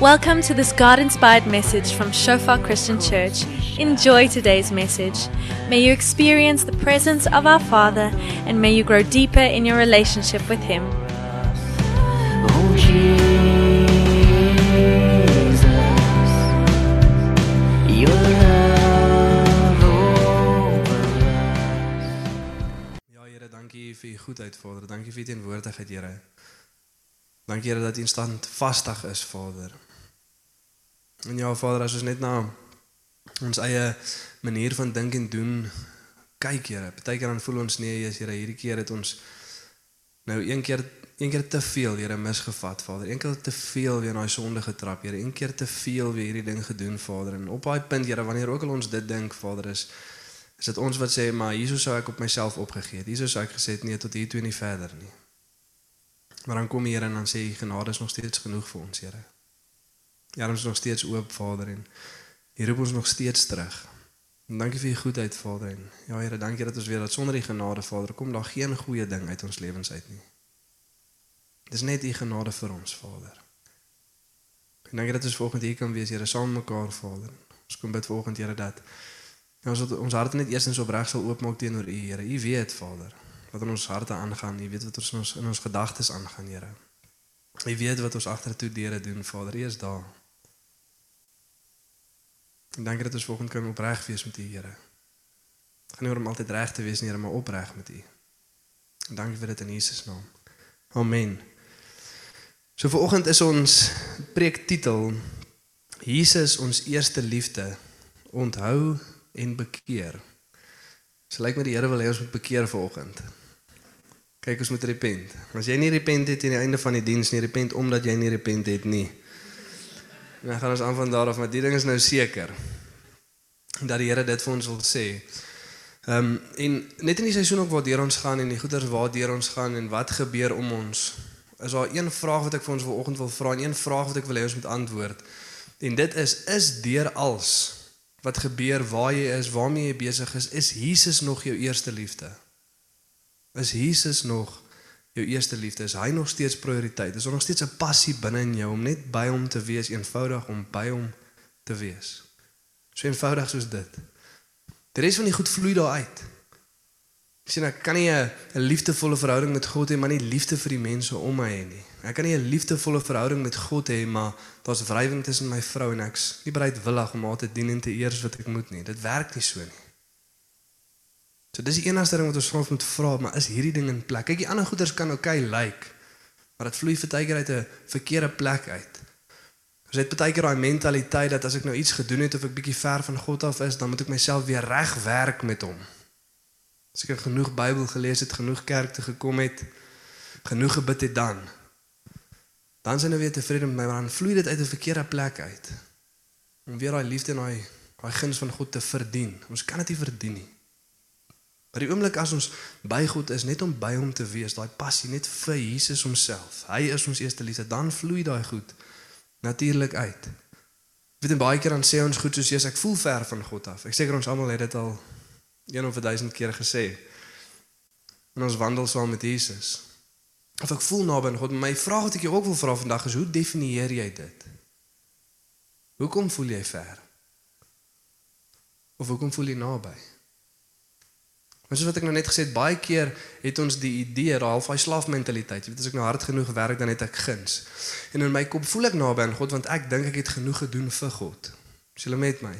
Welcome to this God inspired message from Shofar Christian Church. Enjoy today's message. May you experience the presence of our Father and may you grow deeper in your relationship with Him. Ja Here, dankie vir u goedheid Vader. Dankie vir u teenwoordigheid Here. Dankie Here dat u standvastig is Vader. En ja Vader, as ons net na ons eie manier van dink en doen kyk Here. Partykeer dan voel ons nee, Jesus Here, hierdie keer het ons nou een keer een keer te veel Here misgevat Vader. Een keer te veel weer in daai sonde getrap Here. Een keer te veel weer hierdie ding gedoen Vader. En op daai punt Here, wanneer ook al ons dit dink Vader is is dit ons wat sê maar hieso sou ek op myself opgegee het. Hieso sou ek gesê het nee tot hier toe en nie verder nie. Maar dan kom Here en dan sê genade is nog steeds genoeg vir ons, Here. Ja, ons is nog steeds oop, Vader en hier roep ons nog steeds terug. En dankie vir u goedheid, Vader en ja Here, dankie dat ons weet dat sonder u genade, Vader, kom daar geen goeie ding uit ons lewens uit nie. Dis net u genade vir ons, Vader. En dankie dat ons vanoggend hier kan wees, Here, saam mekaar, Vader. Ons kom bid vanoggend, Here, dat Ja, ons ons harte net eerstens opreg sal oopmaak teenoor U, Here. U weet, Vader, wat in ons harte aangaan. U weet wat ons in ons in ons gedagtes aangaan, Here. U weet wat ons agtertoe deure doen, Vader. U is daar. En dankie dat ons volgende kan opreg wees met U, Here. Gaan nie oor om altyd reg te wees nie, maar opreg met U. En dankie vir dit in Jesus naam. Amen. So vanoggend is ons preektitel Jesus ons eerste liefde. Onthou en bekeer. So lyk my die Here wil hê ons moet bekeer vanoggend. Kyk, ons moet repent. As jy nie repent het teen die einde van die diens nie, repent omdat jy nie repent het nie. En dan gaan ons aan van daar af, maar die ding is nou seker dat die Here dit vir ons wil sê. Ehm um, en net in die seisoen ook waar deur ons gaan en die goeders waar deur ons gaan en wat gebeur om ons. Is daar een vraag wat ek vir ons vanoggend wil vra en een vraag wat ek wil hê ons moet antwoord. En dit is is deur als wat gebeur waar jy is, waarmee jy besig is, is Jesus nog jou eerste liefde? Is Jesus nog jou eerste liefde? Is hy nog steeds prioriteit? Is daar nog steeds 'n passie binne in jou om net by hom te wees, eenvoudig om by hom te wees? So eenvoudig soos dit. Die res van die goed vloei daar uit. Sien ek kan nie 'n liefdevolle verhouding met God hê maar nie liefde vir die mense om my hê nie. Ek kan nie 'n liefdevolle verhouding met God hê maar daar's wrywing tussen my vrou en ek's nie bereidwillig om haar te dien en te eer wat ek moet nie. Dit werk nie so nie. So dis die enigste ding wat ons vra moet vra, maar is hierdie ding in plek? Kyk, die ander goeders kan oukei okay lyk, maar dit vloei partykeer uit 'n verkeerde plek uit. Ons het partykeer daai mentaliteit dat as ek nou iets gedoen het of ek bietjie ver van God af is, dan moet ek myself weer regwerk met hom. As ek genoeg Bybel gelees het, genoeg kerk toe gekom het, genoeg gebid het dan dan hy nou weer tevrede met my, maar dan vloei dit uit 'n verkeerde plek uit. Om weer daai liefde en daai daai guns van God te verdien. Ons kan dit nie verdien nie. Maar die oomblik as ons by God is, net om by hom te wees, daai passie net vir Jesus homself. Hy is ons eerste liefde, dan vloei daai goed natuurlik uit. Weet baie keer dan sê ons goed soos Jesus, ek voel ver van God af. Ek seker ons almal het dit al een of 1000 keer gesê. En ons wandel saam met Jesus. Of ek voel naby aan God, maar my vraag wat ek jou ook wil vra vandag is, hoe definieer jy dit? Hoekom voel jy ver? Of hoekom voel jy naby? Maar soos wat ek nou net gesê het, baie keer het ons die idee, daai half daai slaafmentaliteit. Jy weet as ek nou hard genoeg werk, dan het ek guns. En in my kop voel ek naby aan God want ek dink ek het genoeg gedoen vir God. Is julle met my?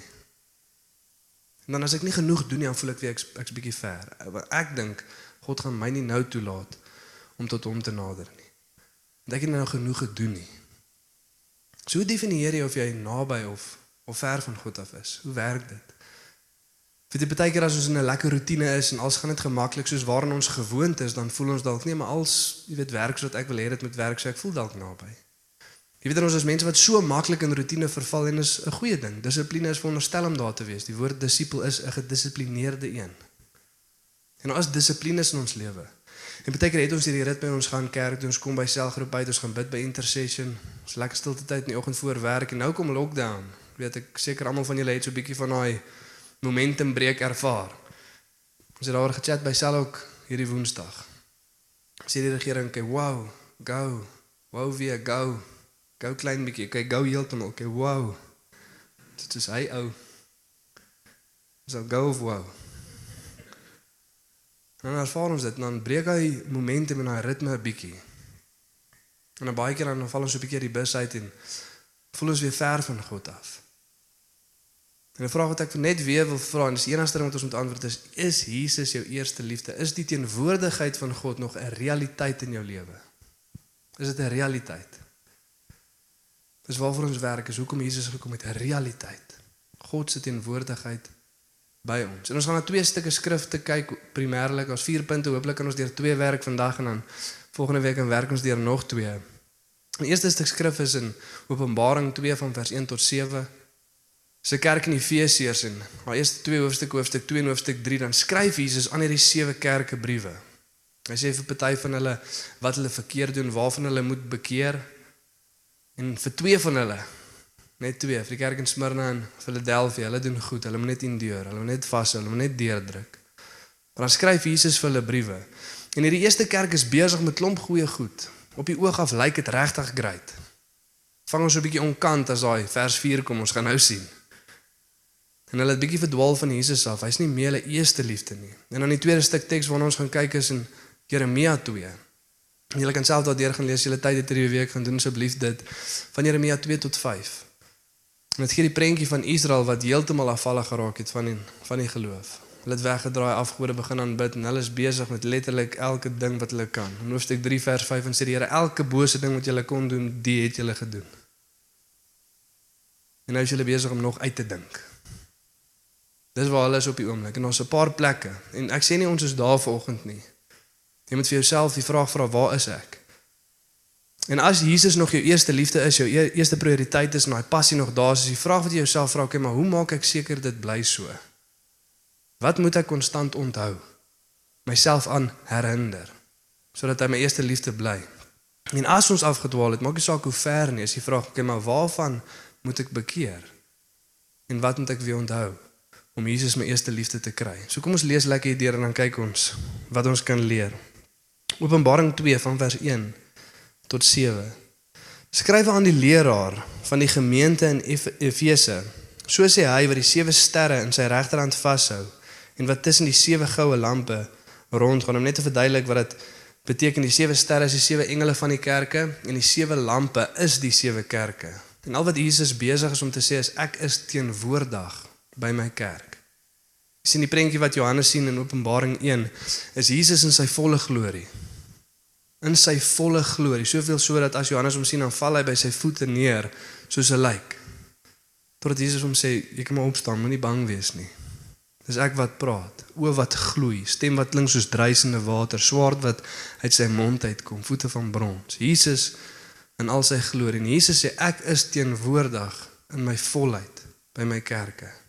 En dan as ek nie genoeg doen nie, dan voel ek weer ek's ek's bietjie ver. Want ek dink God gaan my nie nou toelaat om tot hom te nader nie. Want ek het nou genoeg gedoen nie. So definieer jy of jy naby of of ver van God af is? Hoe werk dit? Vir die baie keer as ons in 'n lekker rotine is en alles gaan net gemaklik soos waarin ons gewoond is, dan voel ons dalk nie maar als, jy weet, werk soos wat ek wil hê dit moet werk, so ek voel dalk naby. Jy weet ons is mense wat so maklik in rotine verval en is 'n goeie ding. Dissipline is veronderstel om daar te wees. Die woord disipel is 'n gedissiplineerde een. En dissipline is in ons lewe. En baie keer het ons hierdie ritme ons gaan kerk, ons kom by selgroep uit, ons gaan bid by intercession. Ons lekker stilte tyd in die oggend voor werk en nou kom lockdown. Weet ek seker almal van julle het so 'n bietjie van daai momentum breek ervaar. Ons het daaroor gechat by sel ook hierdie Woensdag. Sê die regering kyk, "Wow, go. Wow, we go." Gou klein bietjie, kyk gou heeltemal, kyk wow. Dit is hy ou. Dis al gou of wow. En dan ervaar ons dit en dan breek hy momentum en hy ritme 'n bietjie. En dan baie keer dan val ons so 'n bietjie uit die bus uit en voel ons weer ver van God af. En 'n vraag wat ek net weer wil vra en dis die enigste ding wat ons moet antwoord is: Is Jesus jou eerste liefde? Is die teenwoordigheid van God nog 'n realiteit in jou lewe? Is dit 'n realiteit? Dis waarvoor ons werk, is hoekom Jesus gekom het, 'n realiteit. God se teenwoordigheid by ons. En ons gaan na twee stukke skrifte kyk primêrlik. Ons vier punte. Hooplik kan ons deur twee werk vandag en dan volgende week en werk ons deur nog twee. Die eerste stuk skrif is in Openbaring 2 van vers 1 tot 7. Se kerk in Efesiërs en haar eerste twee hoofstukke, hoofstuk 2 en hoofstuk 3, dan skryf Jesus aan hierdie sewe kerke briewe. Hy sê vir party van hulle wat hulle verkeerd doen, waarvan hulle moet bekeer. En vir twee van hulle, net twee, vir die kerk in Smyrna en Philadelphia, hulle doen goed. Hulle moet net endure, hulle moet net vashou, hulle moet net deurdruk. Maar dan skryf Jesus vir hulle briewe. En hierdie eerste kerk is besig met klomp goeie goed. Op die oog af lyk dit regtig great. Vang ons 'n bietjie onkant as daai vers 4 kom, ons gaan nou sien. En hulle het bietjie verdwaal van Jesus af. Hy's nie meer hulle eerste liefde nie. En dan die tweede stuk teks waarna ons gaan kyk is in Jeremia 2. Julle kan self daardeur gaan lees, julle tyd het hierdie week gaan doen asseblief dit van Jeremia 2 tot 5. En dit gee die prentjie van Israel wat heeltemal afvallig geraak het van die van die geloof. Hulle het weggedraai afgode begin aanbid en hulle is besig met letterlik elke ding wat hulle kan. In Hoofstuk 3 vers 5 en sê die Here elke bose ding wat julle kon doen, dit het julle gedoen. En nou is julle besig om nog uit te dink. Dis waar hulle is op die oomblik en ons 'n paar plekke en ek sê nie ons is daar vanoggend nie. Jy moet vir jouself die vraag vra, waar is ek? En as Jesus nog jou eerste liefde is, jou eerste prioriteit is en daai passie nog daar is, is die vraag wat jy jouself vra, okay, maar hoe maak ek seker dit bly so? Wat moet ek konstant onthou? Myself aan herinner sodat hy my eerste liefde bly. En as ons afgedwaal het, maak nie saak hoe ver nie, is die vraag, okay, maar waarvan moet ek bekeer? En wat moet ek weer onthou om Jesus my eerste liefde te kry? So kom ons lees lekker hierdeur en dan kyk ons wat ons kan leer. Openbaring 2 van vers 1 tot 7. Skryf aan die leraar van die gemeente in Efese. So sê hy wat die sewe sterre in sy regterhand vashou en wat tussen die sewe goue lampe rondgaan om net te verduidelik wat dit beteken die sewe sterre is die sewe engele van die kerke en die sewe lampe is die sewe kerke. En al wat Jesus besig is om te sê is ek is teenwoordig by my kerk. Jy sien die prentjie wat Johannes sien in Openbaring 1 is Jesus in sy volle glorie. In sy volle glorie, soveel so dat as Johannes hom sien dan val hy by sy voete neer soos 'n lijk. Totdat Jesus hom sê jy kan maar opstaan, moenie bang wees nie. Dis ek wat praat, oë wat gloei, stem wat klink soos druisende water, swaard wat uit sy mond uitkom, voete van brons. Jesus in al sy glorie. En Jesus sê ek is teenwoordig in my volheid by my kerke.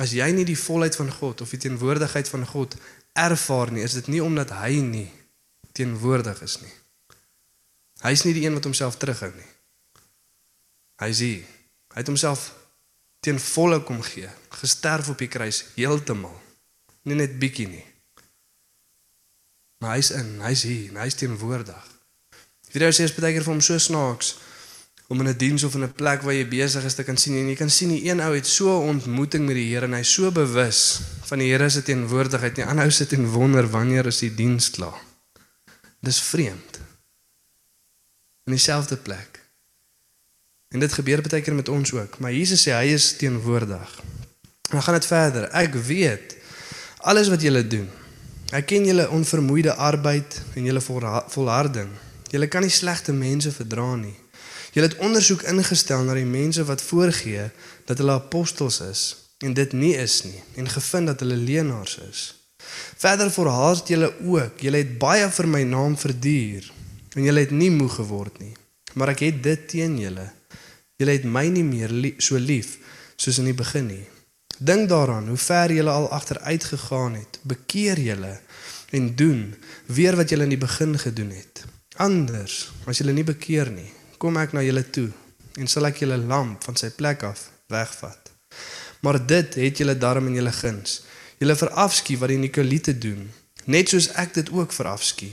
As jy nie die volheid van God of die teenwoordigheid van God ervaar nie, is dit nie omdat hy nie teenwoordig is nie. Hy's nie die een wat homself terughou nie. Hy sê hy het homself teen volle kom gee, gesterf op die kruis heeltemal. Nie net bietjie nie. Maar hy's in, hy's hier, hy's teenwoordig. Wie jy sê is baie keer vir hom so snaaks om in 'n diens of in 'n plek waar jy besig is te kan sien en jy kan sien die een ou het so 'n ontmoeting met die Here en hy's so bewus van die Here se teenwoordigheid. Die ander ou sit en wonder wanneer is die diens klaar. Dis vreemd. In dieselfde plek. En dit gebeur baie keer met ons ook, maar Jesus sê hy is teenwoordig. En dan gaan dit verder. Ek weet alles wat julle doen. Ek ken julle onvermoeide arbeid en julle volharding. Julle kan nie slegte mense verdra nie. Julle het ondersoek ingestel na die mense wat voorgee dat hulle apostels is en dit nie is nie en gevind dat hulle leenaars is. Verder volhard julle ook. Julle het baie vir my naam verduur en julle het nie moeg geword nie. Maar ek het dit teen julle. Julle het my nie meer lief, so lief soos in die begin nie. Dink daaraan hoe ver julle al agteruit gegaan het. Bekeer julle en doen weer wat julle in die begin gedoen het. Anders, as julle nie bekeer nie, kom ek na julle toe en sal ek julle lamp van sy plek af wegvat. Maar dit het julle darm in julle guns. Julle verafskie wat die Nikoliete doen, net soos ek dit ook verafskie.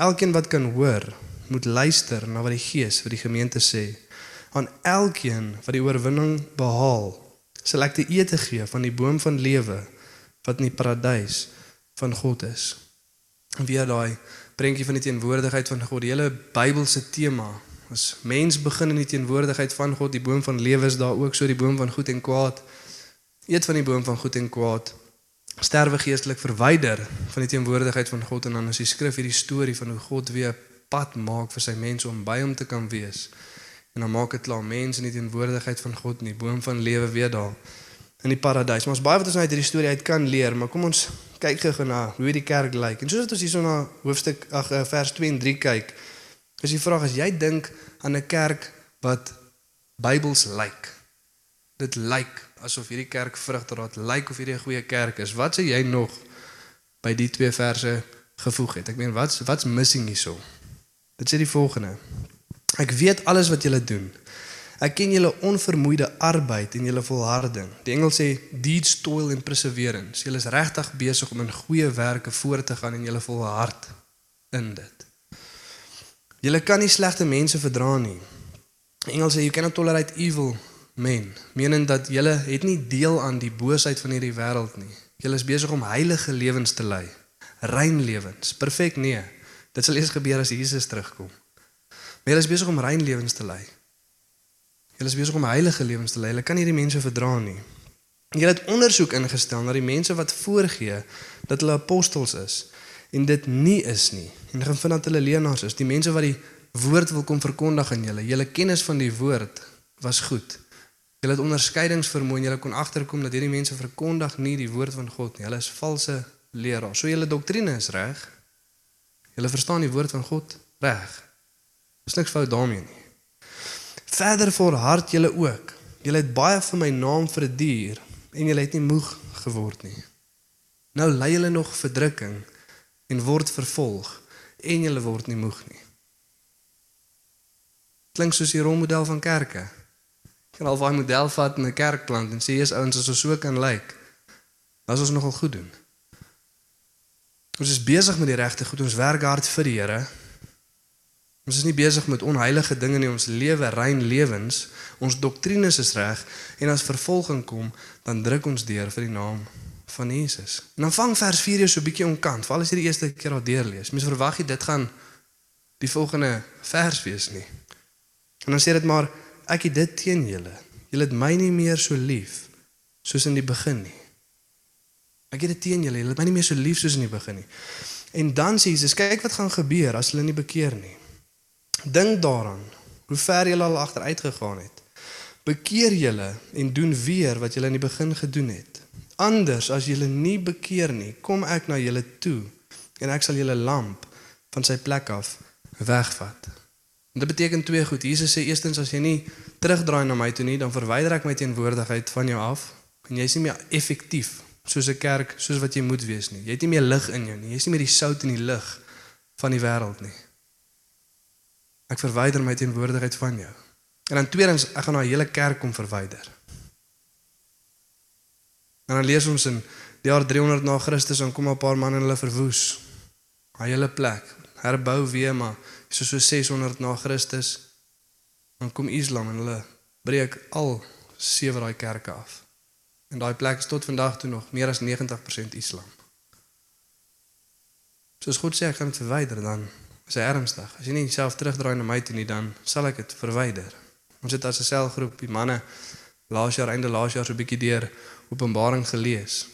Elkeen wat kan hoor, moet luister na wat die Gees vir die gemeente sê. Aan elkeen wat die oorwinning behaal, sal ek te ete gee van die boom van lewe wat in die paradys van God is. En weer daai prentjie van die teenwoordigheid van God, die hele Bybelse tema. As mens begin in die teenwoordigheid van God, die boom van lewe is daar ook so die boom van goed en kwaad. Eet van die boom van goed en kwaad. Sterwe geestelik verwyder van die teenwoordigheid van God en dan is die skrif hierdie storie van hoe God weer pad maak vir sy mense om by hom te kan wees. En dan maak dit klaar mense in die teenwoordigheid van God in die boom van lewe weer daar in die paradys. Maar ons baie wat ons uit hierdie storie uit kan leer, maar kom ons kyk gou na hoe die kerk lyk. En soos ons hierso na hoofstuk ag eh, vers 2 en 3 kyk, is die vraag as jy dink aan 'n kerk wat Bybels lyk. Dit lyk asof hierdie kerk vrug dra, dit lyk of hierdie 'n goeie kerk is. Wat sê jy nog by die twee verse gevoeg het? Ek meen wat's wat's missing hierso? Dit sê die volgende. Ek weet alles wat julle doen. Ek ken julle onvermoeide arbeid en julle volharding. Die Engels sê deeds toil and perseverance. Julle is regtig besig om in goeie werke voort te gaan en julle volhard in dit. Julle kan nie slegte mense verdra nie. Engels sê you cannot tolerate evil men, menend dat julle het nie deel aan die boosheid van hierdie wêreld nie. Julle is besig om heilige lewens te lei. Rein lewens. Perfek nee. Dit sal eers gebeur as Jesus terugkom. Maar julle is besig om rein lewens te lei. Julle is besig om heilige lewens te lei. Hulle kan hierdie mense verdra nie. Julle het ondersoek ingestel na die mense wat voorgee dat hulle apostels is en dit nie is nie. En gaan vind dat hulle leenaars is. Die mense wat die woord wil kom verkondig aan julle. Julle kennis van die woord was goed. Julle het onderskeidingsvermoë en julle kon agterkom dat hierdie mense verkondig nie die woord van God nie. Hulle is valse leraars. So julle doktrine is reg. Julle verstaan die woord van God reg. Dis niks fout daarmee nie. Verder volhard julle ook. Julle het baie vir my naam verduur en julle het nie moeg geword nie. Nou ly julle nog verdrukking en word vervolg en julle word nie moeg nie. Klink soos die rolmodel van kerke. Kan al daai model vat in 'n kerkplant en sê jy's ouens as ons so kan lyk. As ons nogal goed doen. Ons is besig met die regte goed. Ons werk hard vir die Here. Ons is nie besig met onheilige dinge nie, ons lewe rein lewens. Ons doktrines is reg en as vervolging kom, dan druk ons deur vir die naam van Jesus. En dan vang vers 4 jou so 'n bietjie onkant, veral as jy die eerste keer daar deurlees. Mens verwag jy dit gaan die volgende vers wees nie. En dan sê dit maar ek het dit teen julle. Julle het my nie meer so lief soos in die begin nie. Ek het dit teen julle. Julle het my nie meer so lief soos in die begin nie. En dan sê Jesus, kyk wat gaan gebeur as hulle nie bekeer nie. Dink daaraan hoe ver jy al agteruit gegaan het. Bekeer julle en doen weer wat julle in die begin gedoen het. Anders as julle nie bekeer nie, kom ek na julle toe en ek sal julle lamp van sy plek af wegvat. En dit beteken twee goed. Jesus sê eerstens as jy nie terugdraai na my toe nie, dan verwyder ek my teenwoordigheid van jou af en jy is nie meer effektief soos 'n kerk soos wat jy moet wees nie. Jy het nie meer lig in jou nie. Jy is nie meer die sout en die lig van die wêreld nie. Ek verwyder my teenwoordigheid van jou. En dan tweedens, ek gaan na hele kerk kom verwyder. En dan lees ons in die jaar 300 na Christus en kom 'n paar manne hulle verwoes hy hele plek. Herbou weer maar so so 600 na Christus dan kom Islam en hulle breek al sewe daai kerke af. En daai plek is tot vandag toe nog meer as 90% Islam. Soos God sê ek gaan dit verwyder dan is hy ernstig. As jy nie self terugdraai na my toe nie, dan sal ek dit verwyder. Ons het as 'n selgroep die manne laas jaar einde laas jaar so 'n bietjie deur Openbaring gelees.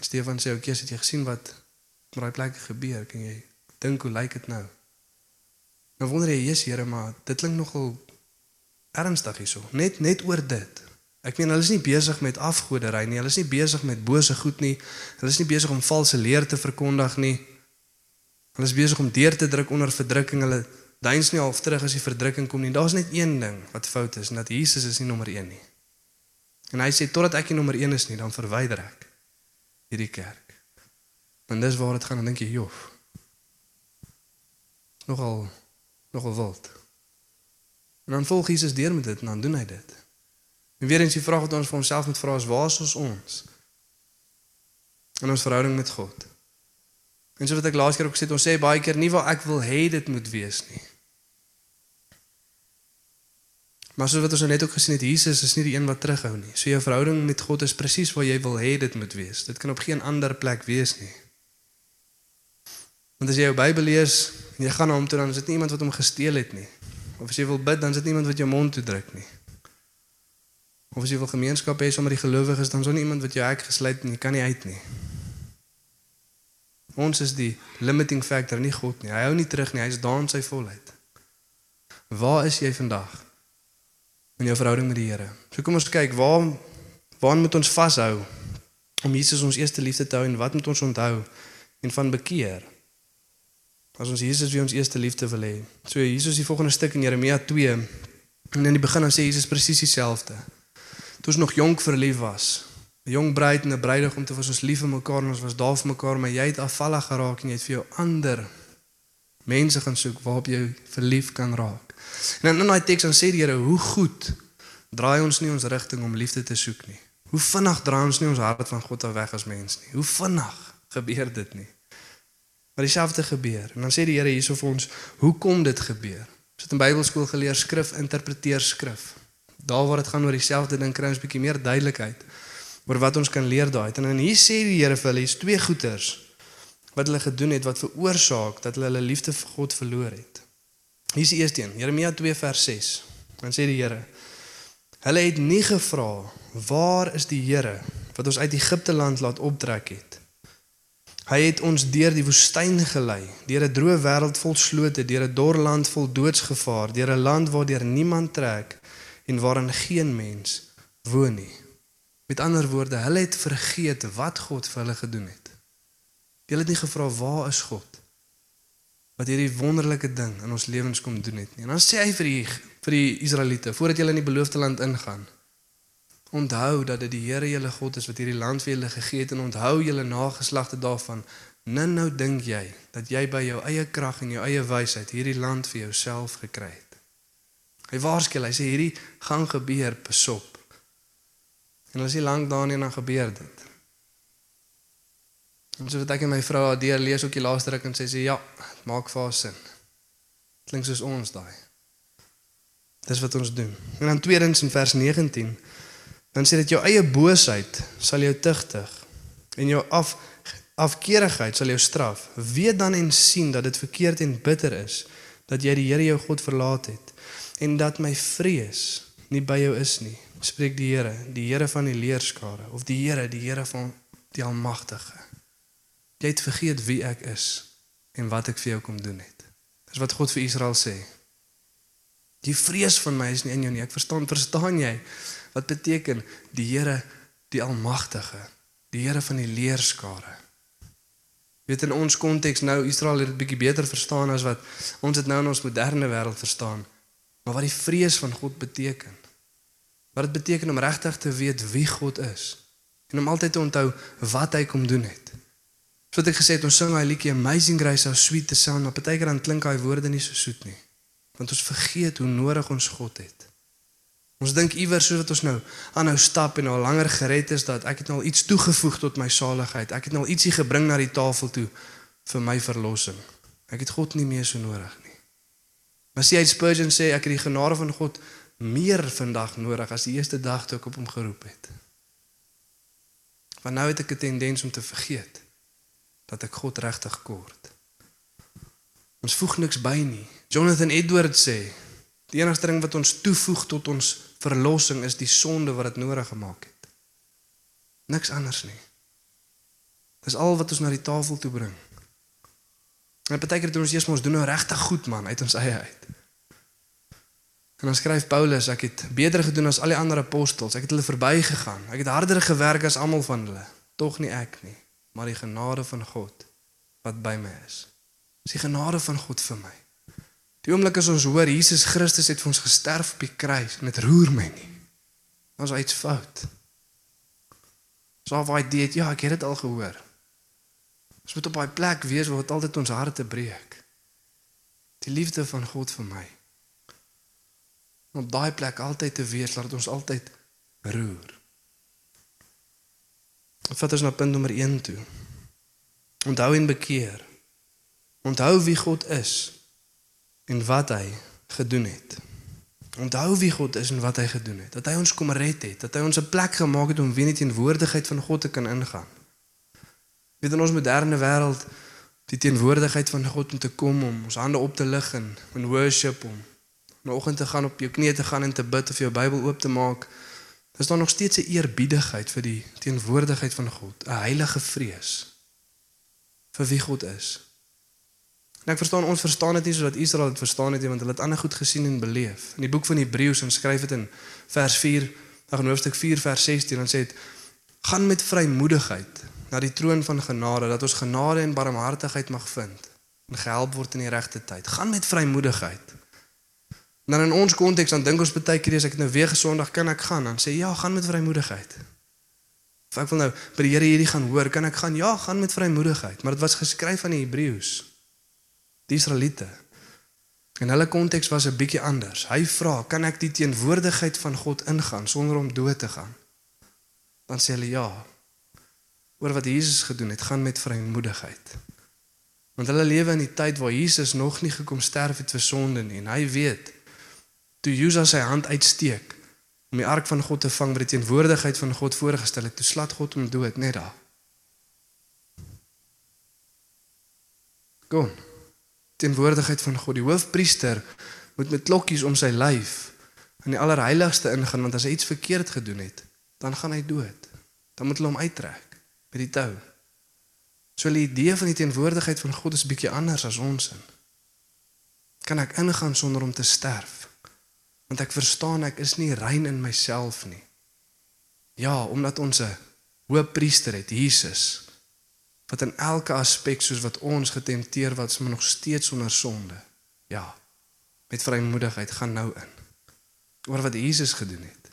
Stefan sê, "Oké, het jy gesien wat met daai plekke gebeur? Kan jy dink hoe lyk dit nou?" Nou wonder jy, "Jesus, Here, maar dit klink nogal ernstig hierso. Net net oor dit." Ek meen hulle is nie besig met afgoderry nie. Hulle is nie besig met bose goed nie. Hulle is nie besig om valse leer te verkondig nie. Hulle is besig om deur te druk onder verdrukking. Hulle duins nie half terug as die verdrukking kom nie. Daar's net een ding wat fout is en dat Jesus is nie nommer 1 nie. En hy sê totdat ek nie nommer 1 is nie, dan verwyder ek hierdie kerk. En dis waar dit gaan en dink jy, "Jof." Nogal nogal wild. En dan volg Jesus deur met dit en dan doen hy dit. En weer eens die vraag wat ons vir onsself moet vra is: Waar is ons ons? In ons verhouding met God. En so wat ek laas keer ook gesê het, ons sê baie keer nie waar ek wil hê dit moet wees nie. Maar soos wat ons nou net ook gesien het, Jesus is nie die een wat terughou nie. So jou verhouding met God is presies waar jy wil hê dit moet wees. Dit kan op geen ander plek wees nie. Want as jy jou Bybel lees en jy gaan na hom toe dan is dit nie iemand wat hom gesteel het nie. Of as jy wil bid, dan is dit nie iemand wat jou mond toe druk nie. Of as jy wil gemeenskap hê sommer die gelowiges, dan is daar nie iemand wat jou hek gesluit en jy kan nie uit nie. Ons is die limiting factor, nie God nie. Hy hou nie terug nie, hy is daar in sy volheid. Waar is jy vandag? In jou verhouding met die Here. So kom ons kyk, waar waar moet ons vashou om Jesus ons eerste liefde te hou en wat moet ons onthou en van bekeer? As ons Jesus wie ons eerste liefde wil hê. So Jesus die volgende stuk in Jeremia 2 en in die begin dan sê Jesus presies dieselfde. Toe ons nog jonk verlief was, 'n jong bruid en 'n bruidegom, toe was ons lief vir mekaar en ons was daar vir mekaar, maar jy het afvallig geraak en jy het vir jou ander mense gaan soek waarop jy verlief kan raak. En dan in daai teks dan sê die Here, hoe goed draai ons nie ons rigting om liefde te soek nie. Hoe vinnig draai ons nie ons hart van God af weg as mens nie. Hoe vinnig gebeur dit nie. Maar dieselfde gebeur. En dan sê die Here hierso vir ons, hoekom dit gebeur. Ons het in Bybelskool geleer skrif interpreteer skrif. Daar waar dit gaan oor dieselfde ding kry ons bietjie meer duidelikheid oor wat ons kan leer daai. En dan hier sê die Here vir hulle, hier's twee goeters wat hulle gedoen het wat veroorsaak dat hulle hulle liefde vir God verloor het. Hier is die eerste een, Jeremia 2 vers 6. Dan sê die Here: Hulle het nie gevra waar is die Here wat ons uit Egipte land laat optrek het. Hy het ons deur die woestyn gelei, deur 'n droë wêreld vol slote, deur 'n dor land vol doodsgevaar, deur 'n land waar niemand trek en waarin geen mens woon nie. Met ander woorde, hulle het vergeet wat God vir hulle gedoen het. Hulle het nie gevra waar is God wat hierdie wonderlike ding in ons lewens kom doen het nie. En dan sê hy vir die vir die Israeliete voordat julle in die beloofde land ingaan. Onthou dat dit die Here julle God is wat hierdie land vir julle gegee het en onthou julle nageslagte daarvan. Nou nou dink jy dat jy by jou eie krag en jou eie wysheid hierdie land vir jouself gekry het. Hy waarsku, hy sê hierdie gaan gebeur, besop. En as jy lank daarin dan gebeur dit. En so wat ek en my vrou Adee lees ook die laaste ruk en sê sy ja, dit maak vir haar sin. Klink soos ons daai. Dis wat ons doen. En dan tweedens in vers 19 dan sê dit jou eie boosheid sal jou tugtig en jou af afkeerigheid sal jou straf. Weet dan en sien dat dit verkeerd en bitter is dat jy die Here jou God verlaat het en dat my vrees nie by jou is nie. Spreek die Here, die Here van die leerskare of die Here, die Here van die almagtige. Jy het vergeet wie ek is en wat ek vir jou kom doen het. Dis wat God vir Israel sê. Die vrees van my is nie in jou nie. Ek verstaan, verstaan jy wat beteken die Here die almagtige, die Here van die leerskare. Weet in ons konteks nou Israel het dit bietjie beter verstaan as wat ons dit nou in ons moderne wêreld verstaan. Maar wat die vrees van God beteken. Wat dit beteken om regtig te weet wie God is en om altyd te onthou wat hy kom doen het. Soos ek gesê het, ons sing daai liedjie Amazing Grace how sweet the sound, maar partykeer dan klink daai woorde nie so soet nie. Want ons vergeet hoe nodig ons God het. Ons dink iewers soos wat ons nou aanhou stap en al langer gered is dat ek het nou al iets toegevoeg tot my saligheid. Ek het nou al ietsie gebring na die tafel toe vir my verlossing. Ek het God nie meer so nodig nie. Maar sê hy Spurgeon sê ek het die genade van God meer vandag nodig as die eerste dag toe ek op hom geroep het. Want nou het ek 'n tendens om te vergeet dat ek God regtig kort. Ons voeg niks by nie. Jonathan Edwards sê die enigste ding wat ons toevoeg tot ons verlossing is die sonde wat dit nodig gemaak het. Niks anders nie. Dis al wat ons na die tafel toe bring. En partykeer doen ons eers ons doen nou regtig goed man uit ons eie uit. En dan skryf Paulus ek het beter gedoen as al die ander apostels. Ek het hulle verbygegaan. Ek het harder gewerk as almal van hulle. Tog nie ek nie maar die genade van God wat by my is. Dis die genade van God vir my. Die oomblik as ons hoor Jesus Christus het vir ons gesterf op die kruis en dit roer my nie. Is iets fout. So waar dit ja, ek het dit al gehoor. Ons moet op daai plek wees waar dit altyd ons harte breek. Die liefde van God vir my. Om op daai plek altyd te wees, laat ons altyd roer. Vat ons na punt nommer 1 toe. Onthou en bekeer. Onthou wie God is en wat hy gedoen het. Onthou wie God is en wat hy gedoen het. Dat hy ons kom red het, dat hy ons 'n plek gemaak het om weer in die teenwoordigheid van God te kan ingaan. Weet in ons moderne wêreld die teenwoordigheid van God om te kom om ons hande op te lig en in worship om in die oggend te gaan op jou knieë te gaan en te bid of jou Bybel oop te maak. Dis daar nog steeds 'n eerbiedigheid vir die teenwoordigheid van God, 'n heilige vrees vir wie God is. En ek verstaan ons verstaan dit nie sodat Israel dit verstaan het nie want hulle het ander goed gesien en beleef. In die boek van Hebreëus ons skryf dit in vers 4, ag in hoofstuk 4 vers 16 dan sê dit gaan met vrymoedigheid na die troon van genade dat ons genade en barmhartigheid mag vind en gehelp word in die regte tyd. Gaan met vrymoedigheid. Dan in ons konteks dan dink ons baie keer as ek nou weer gesondag kan ek gaan dan sê ja, gaan met vrymoedigheid. Of ek wil nou by die Here hierdie gaan hoor, kan ek gaan? Ja, gaan met vrymoedigheid, maar dit was geskryf aan die Hebreëus. Die Israeliete. En hulle konteks was 'n bietjie anders. Hy vra, "Kan ek die teenwoordigheid van God ingaan sonder om dood te gaan?" Dan sê hulle ja. Oor wat Jesus gedoen het, gaan met vrymoedigheid. Want hulle lewe in die tyd waar Jesus nog nie gekom sterf het vir sonde nie en hy weet toe Judas sy hand uitsteek om die ark van God te vang met die teenwoordigheid van God voorgestel het, toe slat God hom dood net daar. Kom. Teenwoordigheid van God. Die hoofpriester moet met klokkies om sy lyf in die allerheiligste ingaan want as hy iets verkeerd gedoen het, dan gaan hy dood. Dan moet hulle hom uittrek met die tou. So die idee van die teenwoordigheid van God is bietjie anders as ons in. Kan ek ingaan sonder om te sterf? Want ek verstaan ek is nie rein in myself nie. Ja, omdat ons 'n hoëpriester het, Jesus, wat in elke aspek soos wat ons getempteer wat maar nog steeds sonder sonde. Ja. Met vrymoedigheid gaan nou in. Oor wat Jesus gedoen het.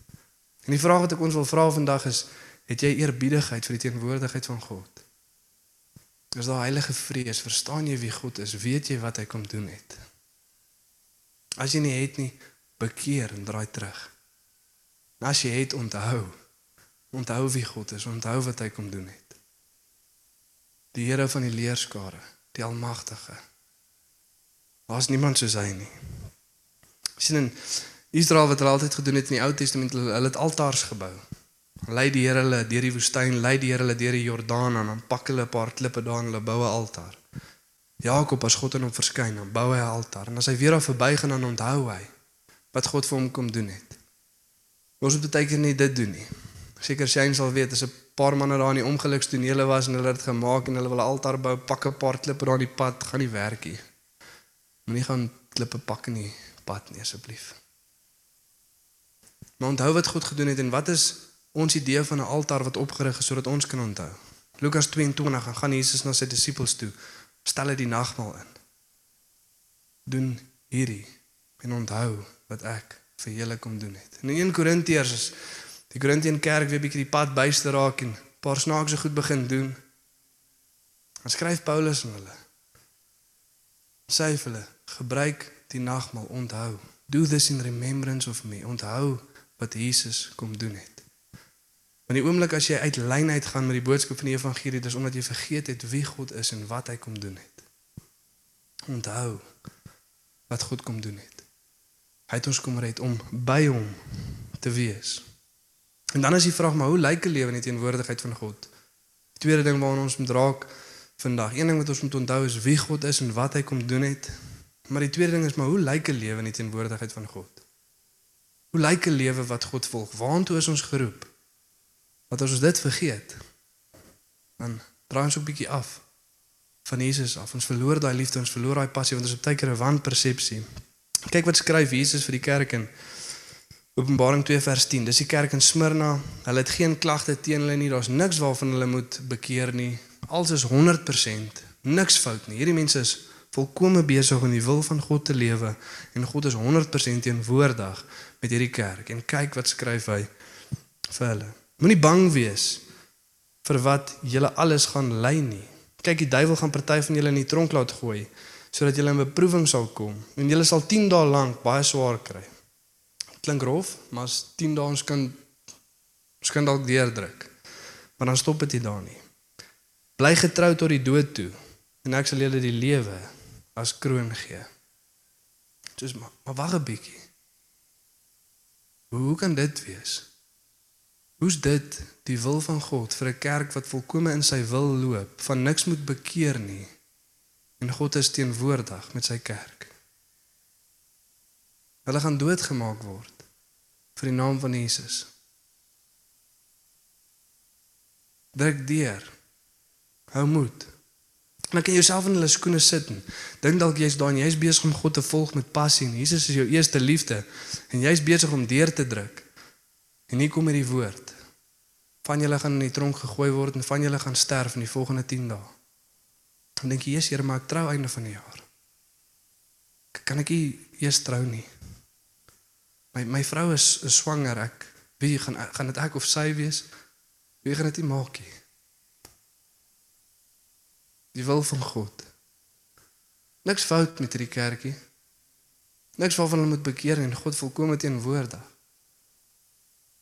En die vraag wat ek ons wil vra vandag is, het jy eerbiedigheid vir die teenwoordigheid van God? Is daar heilige vrees? Verstaan jy wie God is? Weet jy wat hy kom doen het? As jy nie het nie, bekeer en draai terug. En as jy het, onthou. Onthou wie God is, onthou wat hy kom doen het. Die Here van die leerskare, die Almagtige. Daar's niemand soos hy nie. sien in Israel wat hulle altyd gedoen het in die Ou Testament, hulle het altaars gebou. Lei die Here hulle deur die woestyn, lei die Here hulle deur die Jordaan en dan pak hulle 'n paar klippe daar en hulle bou 'n altaar. Jakob as God aan hom verskyn, dan bou hy 'n altaar en as hy weer daar verbygaan onthou hy wat God vir hom kom doen het. Ons moet baie keer nie dit doen nie. Seker Shane sal weet as 'n paar manne daar in die ongelukstonele was en hulle het dit gemaak en hulle wil 'n altaar bou, pak 'n paar klippe daar in die pad, gaan nie werk nie. Moenie gaan klippe pak in die pad nie asseblief. Maar onthou wat God gedoen het en wat is ons idee van 'n altaar wat opgerig is sodat ons kan onthou. Lukas 22 gaan gaan Jesus na sy disippels toe. Stel hy die nagmaal in. Doen hierdie en onthou wat ek vir julle kom doen het. In 1 Korintiërs is die Korintien kerk weer bietjie die pad byste raak en 'n paar snaakse goed begin doen. Dan skryf Paulus aan hulle. Sê vir hulle, gebruik die nagmaal, onthou. Do this in remembrance of me. Onthou wat Jesus kom doen het. Want die oomblik as jy uit lyn uit gaan met die boodskap van die evangelie, dis omdat jy vergeet het wie God is en wat hy kom doen het. Onthou wat God kom doen het. Hy het ons kom red om by hom te wees. En dan is die vraag maar hoe lyk 'n lewe in die teenwoordigheid van God? Die tweede ding waarna ons moet raak vandag. Een ding wat ons moet onthou is wie God is en wat hy kom doen het. Maar die tweede ding is maar hoe lyk 'n lewe in die teenwoordigheid van God? Hoe lyk 'n lewe wat God volg? Waartoe is ons geroep? Wat as ons dit vergeet? Dan draai ons ook bietjie af van Jesus af. Ons verloor daai liefde, ons verloor daai passie want ons het baie keer 'n wanpersepsie. Kyk wat skryf Jesus vir die kerk in Openbaring 2 vers 10. Dis die kerk in Smyrna. Hulle het geen klagte teen hulle nie. Daar's niks waarvan hulle moet bekeer nie. Alles is 100%. Niks fout nie. Hierdie mense is volkome besig om die wil van God te lewe en God is 100% teenwoordig met hierdie kerk. En kyk wat skryf hy vir hulle. Moenie bang wees vir wat julle alles gaan lei nie. Kyk, die duiwel gaan party van julle in die tronk laat gooi sodat julle in beproewing sal kom en julle sal 10 dae lank baie swaar kry klink rof, maar as 10 dae ons kan ons kan dalk deurdruk. Maar dan stop dit nie daar nie. Bly getrou tot die dood toe en ek sal julle die lewe as kroon gee. Dis maar, maar wag 'n bietjie. Hoe, hoe kan dit wees? Hoe's dit die wil van God vir 'n kerk wat volkome in sy wil loop, van niks moet bekeer nie? En God is teenwoordig met sy kerk. Hulle gaan doodgemaak word vir die naam van Jesus. Druk deur. Hou moed. Dan kan jouself in hulle skoene sit dink dalk jy's daar en jy's besig om God te volg met passie en Jesus is jou eerste liefde en jy's besig om deur te druk. En hier kom hierdie woord. Van julle gaan in die tronk gegooi word en van julle gaan sterf in die volgende 10 dae. Dan dink jy, "Jesus, Here, maar ek trou einde van die jaar." Kan ek nie eers trou nie? My my vrou is, is swanger. Ek wie gaan gaan dit ek of sy wees? Wie gaan dit nie maak nie? Die wil van God. Niks fout met hierdie kerkie. Niks waarvan hulle moet bekeer en God volkome teenwoordig.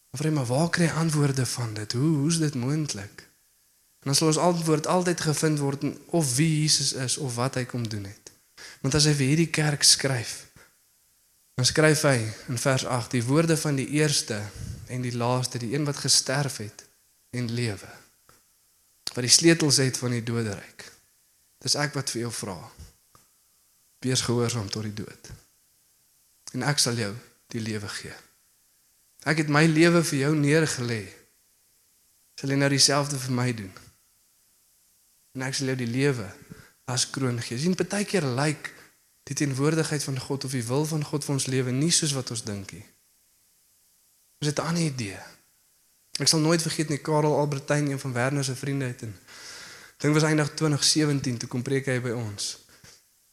Maar vreemd, maar waar kry antwoorde van dit? Hoe hoe's dit moontlik? En as ons antwoord altyd gevind word in of wie Jesus is of wat hy kom doen het. Want as hy vir hierdie kerk skryf, dan skryf hy in vers 8 die woorde van die eerste en die laaste, die een wat gesterf het en lewe. Wat die sleutels het van die doderyk. Dis ek wat vir jou vra. Wees gehoorsaam tot die dood. En ek sal jou die lewe gee. Ek het my lewe vir jou neergelê. Sal jy nou dieselfde vir my doen? En ek sal jou die lewe as kroon gee. Sien partykeer lyk like die teenwoordigheid van God of die wil van God vir ons lewe nie soos wat ons dink nie. Ons het 'n ander idee. Ek sal nooit vergeet nie Karel Albertyn, een van Werner se vriende het en dink was eindig 2017 toe kom preek hy by ons.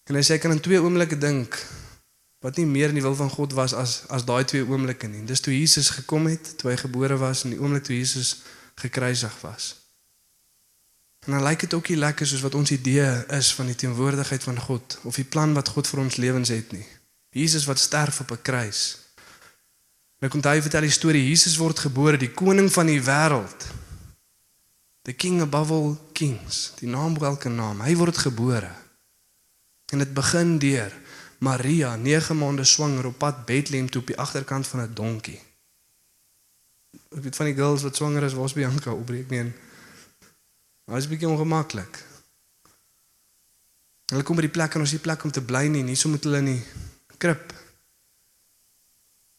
En hy sê ek kan in twee oomblikke dink wat nie meer in die wil van God was as as daai twee oomblikke nie. Dis toe Jesus gekom het, toe hy gebore was en die oomblik toe Jesus gekruisig was. En dan lyk dit ook nie lekker soos wat ons idee is van die teenwoordigheid van God of die plan wat God vir ons lewens het nie. Jesus wat sterf op 'n kruis. Nou kom hy vertel die storie Jesus word gebore, die koning van die wêreld. The king above all kings, die naam bo elke naam. Hy word gebore. En dit begin deur Maria, 9 maande swanger op pad Bethlehem toe op die agterkant van 'n donkie. Ek weet van die girls wat swanger is, was Bianca opbreek nie. Maar is 'n bietjie ongemaklik. Hulle kom by die plek en ons het die plek om te bly nie, nie so moet hulle nie krip.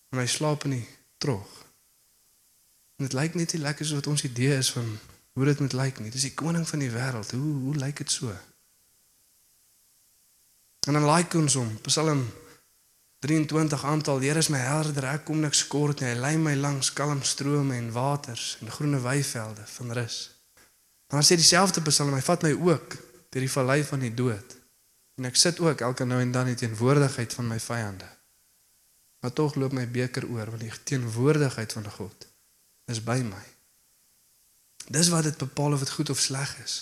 En hy slaap in die trog. En dit lyk net nie lekker soos wat ons idee is van hoe dit moet lyk nie. Dis die koning van die wêreld. Hoe hoe lyk dit so? En dan like ons hom. Psalm 23 aantal: Here is my herder, ek kom niks kort nie. Hy lei my langs kalm strome en waters en groene weivelde van rus. Dan sê dieselfde Psalm, hy vat my ook deur die vallei van die dood. En ek sit ook elke nou en dan in teenwoordigheid van my vyande. Maar tog loop my beker oor want die teenwoordigheid van God is by my. Dis wat dit bepaal of dit goed of sleg is.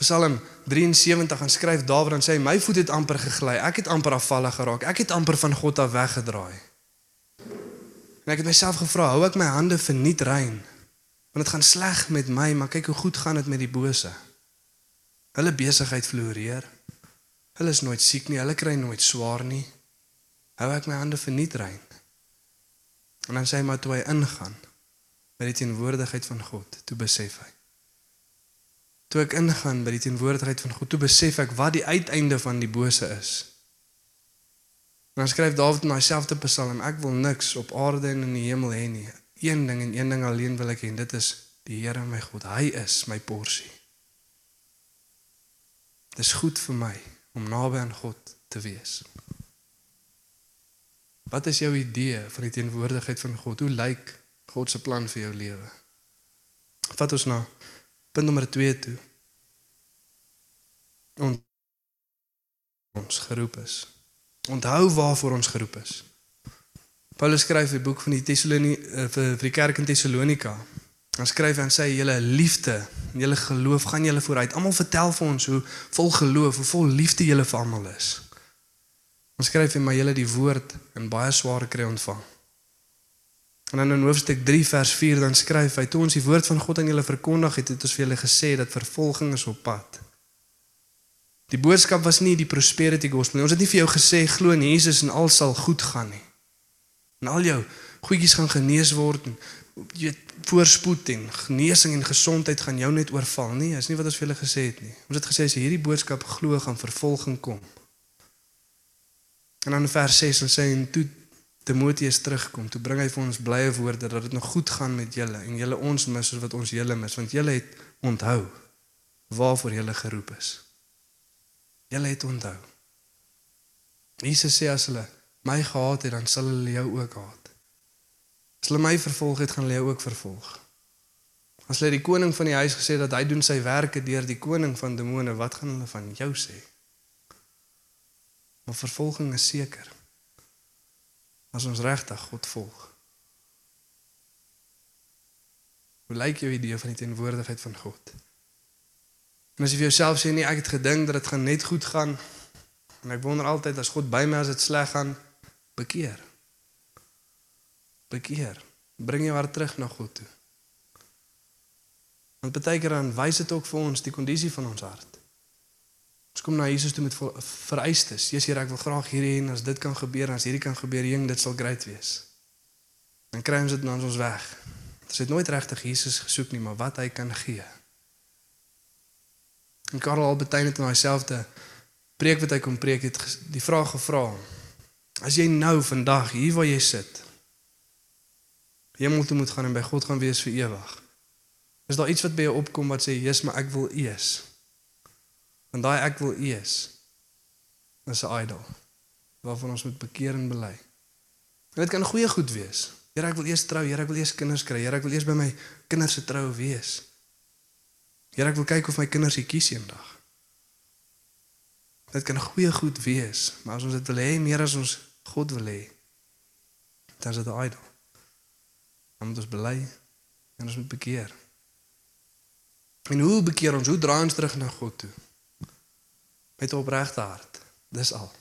Psalm 73 gaan skryf Dawid en sê my voet het amper gegly. Ek het amper afvallig geraak. Ek het amper van God af weggedraai. En ek het myself gevra, hou ek my hande verniet rein? Want dit gaan sleg met my, maar kyk hoe goed gaan dit met die bose. Hulle besigheid floreer. Hulle is nooit siek nie, hulle kry nooit swaar nie. Hou ek my hande verniet rein? En dan sê hy maar toe hy ingaan by die teenwoordigheid van God, toe besef hy. Toe ek ingaan by die teenwoordigheid van God, toe besef ek wat die uiteinde van die bose is. Dan skryf Dawid in dieselfde Psalm, ek wil niks op aarde en in die hemel hê nie. Een ding en een ding alleen wil ek hê, dit is die Here my God. Hy is my porsie. Dis goed vir my om naby aan God te wees. Wat is jou idee van die teenwoordigheid van God? Hoe lyk God se plan vir jou lewe? Vat ons na punt nommer 2 toe. En ons geroep is. Onthou waarvoor ons geroep is. Paulus skryf 'n boek van die Tesalonie uh, vir vir die kerk in Tesalonika. Dan skryf hy en sê julle liefde julle geloof gaan julle vooruit. Almal vertel vir ons hoe vol geloof, hoe vol liefde julle vir almal is. Dan skryf hy maar julle die woord in baie swaar kry ontvang. En dan in hoofstuk 3 vers 4 dan skryf hy toe ons die woord van God aan julle verkondig het, het ons vir julle gesê dat vervolging is op pad. Die boodskap was nie die prosperity gospel nie. Ons het nie vir jou gesê glo in Jesus en al sal goed gaan nie. En al jou goedjies gaan genees word en jy weet voorspoed en genesing en gesondheid gaan jou net oorval nie. Dis nie wat ons vir julle gesê het nie. Ons het gesê as jy hierdie boodskap glo gaan vervolging kom. En dan in vers 6 dan sê en toe Timoteus terugkom, toe bring hy vir ons blye woorde dat dit nog goed gaan met julle en julle ons mis soos wat ons julle mis want julle het onthou waarvoor julle geroep is. Julle het onthou. Jesus sê as hulle my gehaat het, dan sal hulle jou ook haat. As hulle my vervolg het, gaan hulle jou ook vervolg. As hulle die koning van die huis gesê dat hy doen sy werke deur die koning van demone, wat gaan hulle van jou sê? Maar vervolging is seker. As ons regtig God volg. Hoe lyk jou idee van die teenwoordigheid van God? En as jy vir jouself sê nee, ek het gedink dat dit gaan net goed gaan en ek wonder altyd as God by my as dit sleg gaan, bekeer. Bekeer. Bring jou hart terug na God toe. Want baie keer dan wys dit ook vir ons die kondisie van ons hart. Ons kom na Jesus toe met vereistes. Jesus, Here, ek wil graag hierdie en as dit kan gebeur, as hierdie kan gebeur, jong, dit sal great wees. Dan kry ons dit dan ons weg. Ons het nooit regtig Jesus gesoek nie, maar wat hy kan gee. En Karel Albertyn het in homselfde preek wat hy kom preek het die vraag gevra. As jy nou vandag hier waar jy sit, hemel toe moet gaan en by God gaan wees vir ewig. Is daar iets wat by jou opkom wat sê, "Jesus, maar ek wil eers." Want daai ek wil eers is 'n idol waarvan ons moet bekeer en bely. En dit kan goeie goed wees. Here, ek wil eers trou, Here, ek wil eers kinders kry, Here, ek wil eers by my kinders se troue wees. Here, ek wil kyk of my kinders hier kies eendag. Dit kan goeie goed wees, maar as ons dit wil hê meer as ons God wil hê, dan is dit 'n idol. Dan moet ons bely en ons moet bekeer. En hoe bekeer ons? Hoe draai ons terug na God toe? Met 'n opregte hart. Dis al.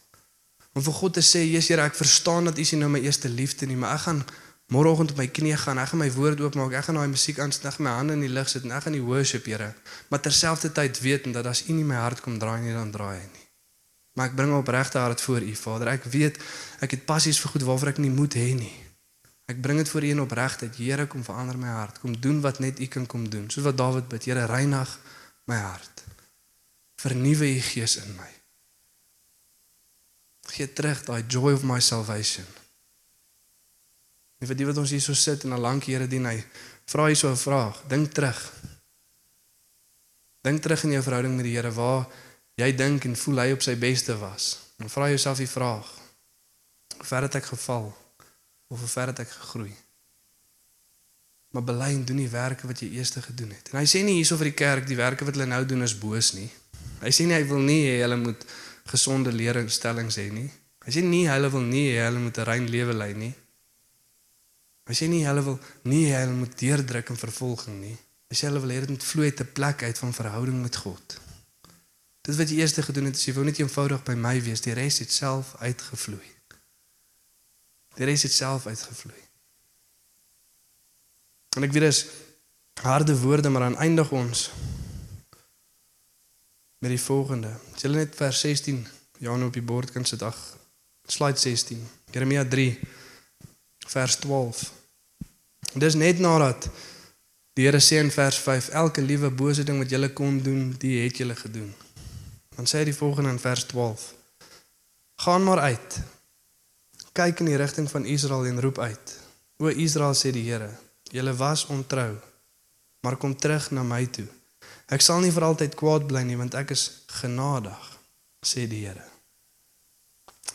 Om vir God te sê, "Jesus, Here, ek verstaan dat U nie nou my eerste liefde nie, maar ek gaan môreoggend op my knieë gaan, ek gaan my woord oopmaak, ek gaan daai musiek aanstig, my hande in die lug sit en ek gaan die worship, Here. Maar terselfdertyd weet en dat as U nie my hart kom draai nie, dan draai hy nie. Maar ek bring op regte hart voor U, Vader. Ek weet ek het passies vir goed waarvoor ek nie moet hê nie. Ek bring dit voor U in opregtheid. Here, kom verander my hart. Kom doen wat net U kan kom doen. Soos wat Dawid bid, Here, reinig my hart. Vernuwe U gees in my. Gee terug daai joy of my salvation. En vir die wat ons hier so sit en al lank Here dien, hy vra hy so 'n vraag. Dink terug. Dink terug in jou verhouding met die Here waar jy dink en voel hy op sy beste was. En vra jouself die vraag: Hoe ver het ek geval of hoe ver het ek gegroei? Maar bely en doen die werke wat jy eers gedoen het. En hy sê nie hierso vir die kerk die werke wat hulle nou doen is boos nie. Hy sê nie hy wil nie hê hulle moet gesonde leerstellings hê nie. Hy sê nie hulle wil nie hê hulle moet 'n rein lewe lei nie. Hy sê nie hulle wil nie hê hulle moet deurdruk in vervolging nie. Hy sê hulle wil hê dit moet vloei te plek uit van verhouding met God. Dit wat jy eers gedoen het, is jy wou net eenvoudig by my wees, die res het self uitgevloei. Die res het self uitgevloei. En ek weet dis harde woorde, maar aan eindig ons met die volgende. Jy net vers 16 Jan op die bord kan sit, ag, slide 16. Jeremia 3 vers 12. Dis net nadat die Here sê in vers 5 elke liewe bose ding wat jy kon doen, die het jy gedoen. Dan sê hy die volgende in vers 12. Gaan maar uit. Kyk in die rigting van Israel en roep uit. O Israel sê die Here, julle was ontrou, maar kom terug na my toe. Ek sal nie vir altyd kwaad bly nie want ek is genadig, sê die Here.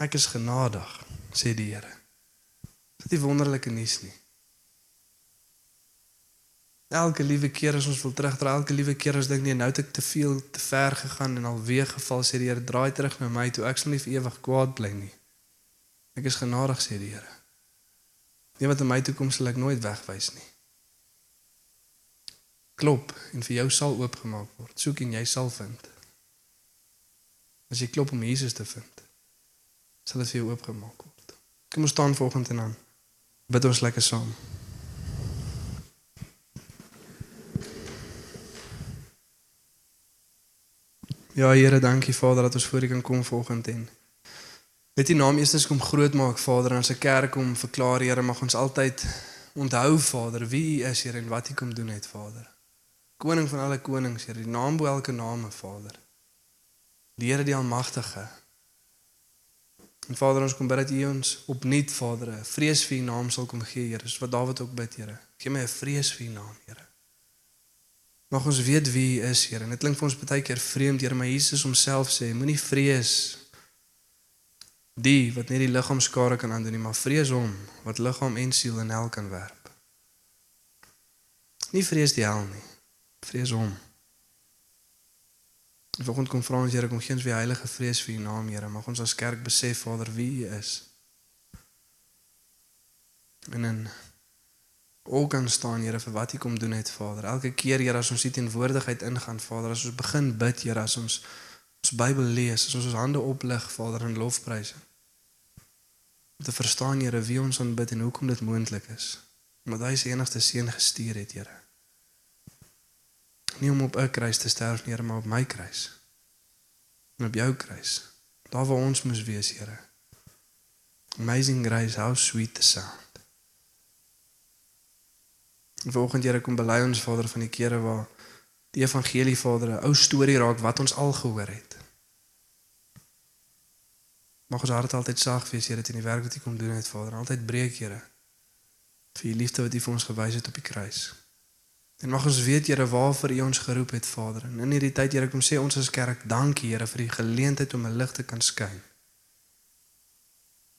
Ek is genadig, sê die Here. Dit is wonderlike nuus nie. Elke liewe keer as ons wil terugdraai, elke liewe keer as dink nee, nou het ek te veel te ver gegaan en alweer geval sê die Here, draai terug na my toe. Ek sal nie vir ewig kwaad bly nie. Ek is genadig sê die Here. Nie wat in my toe kom sal ek nooit wegwys nie. Klop en vir jou sal oopgemaak word. Soek en jy sal vind. As jy klop om Jesus te vind, sal dit vir jou oopgemaak word. Kom ons staan volgende en aan. Bid ons lekker saam. Ja Here, dankie Vader dat ons voor U kan kom volgende en Net die naam eerstens kom groot maak Vader en as 'n kerk om verklaar Here mag ons altyd onthou Vader wie U is Here en wat U kom doen het Vader. Koning van alle konings Here, die naam bo elke name Vader. Die Here die almagtige. En Vader ons kom bid dat U ons opnuut Vader vrees vir U naam sal kom gee Here, soos wat Dawid ook bid Here. Gee my 'n vrees vir U naam Here. Mag ons weet wie U is Here. En dit klink vir ons baie keer vreemd Here, maar Jesus homself sê moenie vrees die wat net die liggaam skade kan aandoen nie, maar vrees hom wat liggaam en siel in hel kan werp. Nie vrees die hel nie. Vrees hom. Vanaand kom vra ons Here kom gee ons weer heilige vrees vir U naam Here. Mag ons as kerk besef Vader wie U is. En in ook kan staan Here vir wat U kom doen het Vader. Elke keer Here as ons U teenwoordigheid ingaan Vader, as ons begin bid Here, as ons ons Bybel lees, as ons ons hande oplig Vader in lofprysing. Om te verstaan Here wie ons aanbid en hoekom dit moontlik is. Omdat hy sy enigste seun gestuur het Here nie om op 'n kruis te sterf nie, maar op my kruis. En op jou kruis. Daar waar ons moes wees, Here. Amazing grace, how sweet the sound. En vanoggend Here kom bely ons Vader van die kere waar die evangelie Vader 'n ou storie raak wat ons al gehoor het. Mag ons hart altyd sag wees Here teen die werk wat U kom doen het Vader, altyd breek Here vir U liefde wat U vir ons gewys het op die kruis. En mag ons weet Here waarvoor U ons geroep het Vader. En in hierdie tyd Here kom sê ons as kerk dankie Here vir die geleentheid om 'n lig te kan skyn.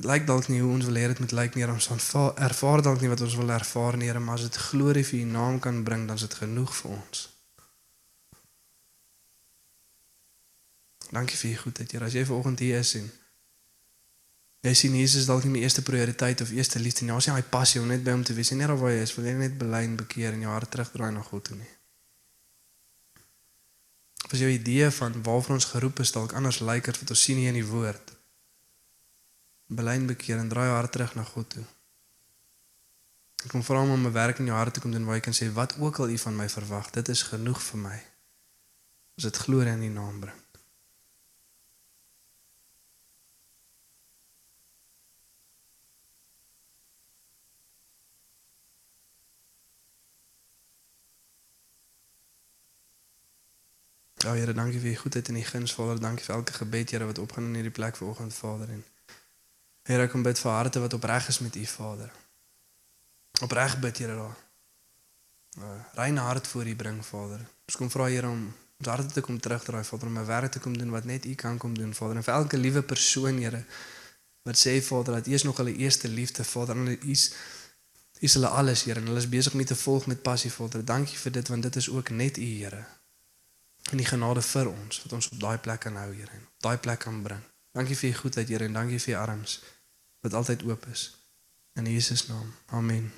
Lyk dalk nie hoe ons wil hê dit moet lyk nie, ons aanvaar ervaar dalk nie wat ons wil ervaar nie, Here, maar as dit glorie vir U naam kan bring, dan is dit genoeg vir ons. Dankie vir U goedheid, Here. As jy vanoggend hier is en Jy sien Jesus dalk nie my eerste prioriteit of eerste liefde nie. Ons sien hy passie om net by hom te wees. En net waar hy is, wil jy net bely en bekeer en jou hart terugdraai na God toe nie. Of is jou idee van waarvoor ons geroep is dalk anders lyk as wat ons sien hier in die woord. Bely en bekeer en draai jou hart terug na God toe. Ek kom hom om 'n werk in jou hart te kom doen waar jy kan sê wat ook al u van my verwag, dit is genoeg vir my. As dit glorie in die naam bring. Ja Here, dankie vir u goedheid en u guns Vader. Dankie vir elke gebed Here wat opgaan in hierdie plek vanoggend Vader en Here, ek kom bid vir harte wat opreg is met u Vader. Opreg bid Here daar. Uh, reine hart voor u bring Vader. Ons kom vra Here om ons harte te kom terugdraai Vader om 'n werk te kom doen wat net u kan kom doen Vader. En vir elke liewe persoon Here wat sê Vader dat u is nog hulle eerste liefde Vader en u is is hulle alles Here en hulle is besig om te volg met passie Vader. Dankie vir dit want dit is ook net u Here en die genade vir ons wat ons op daai plek kan hou Here en daai plek kan bring. Dankie vir u goedheid Here en dankie vir u arms wat altyd oop is. In Jesus naam. Amen.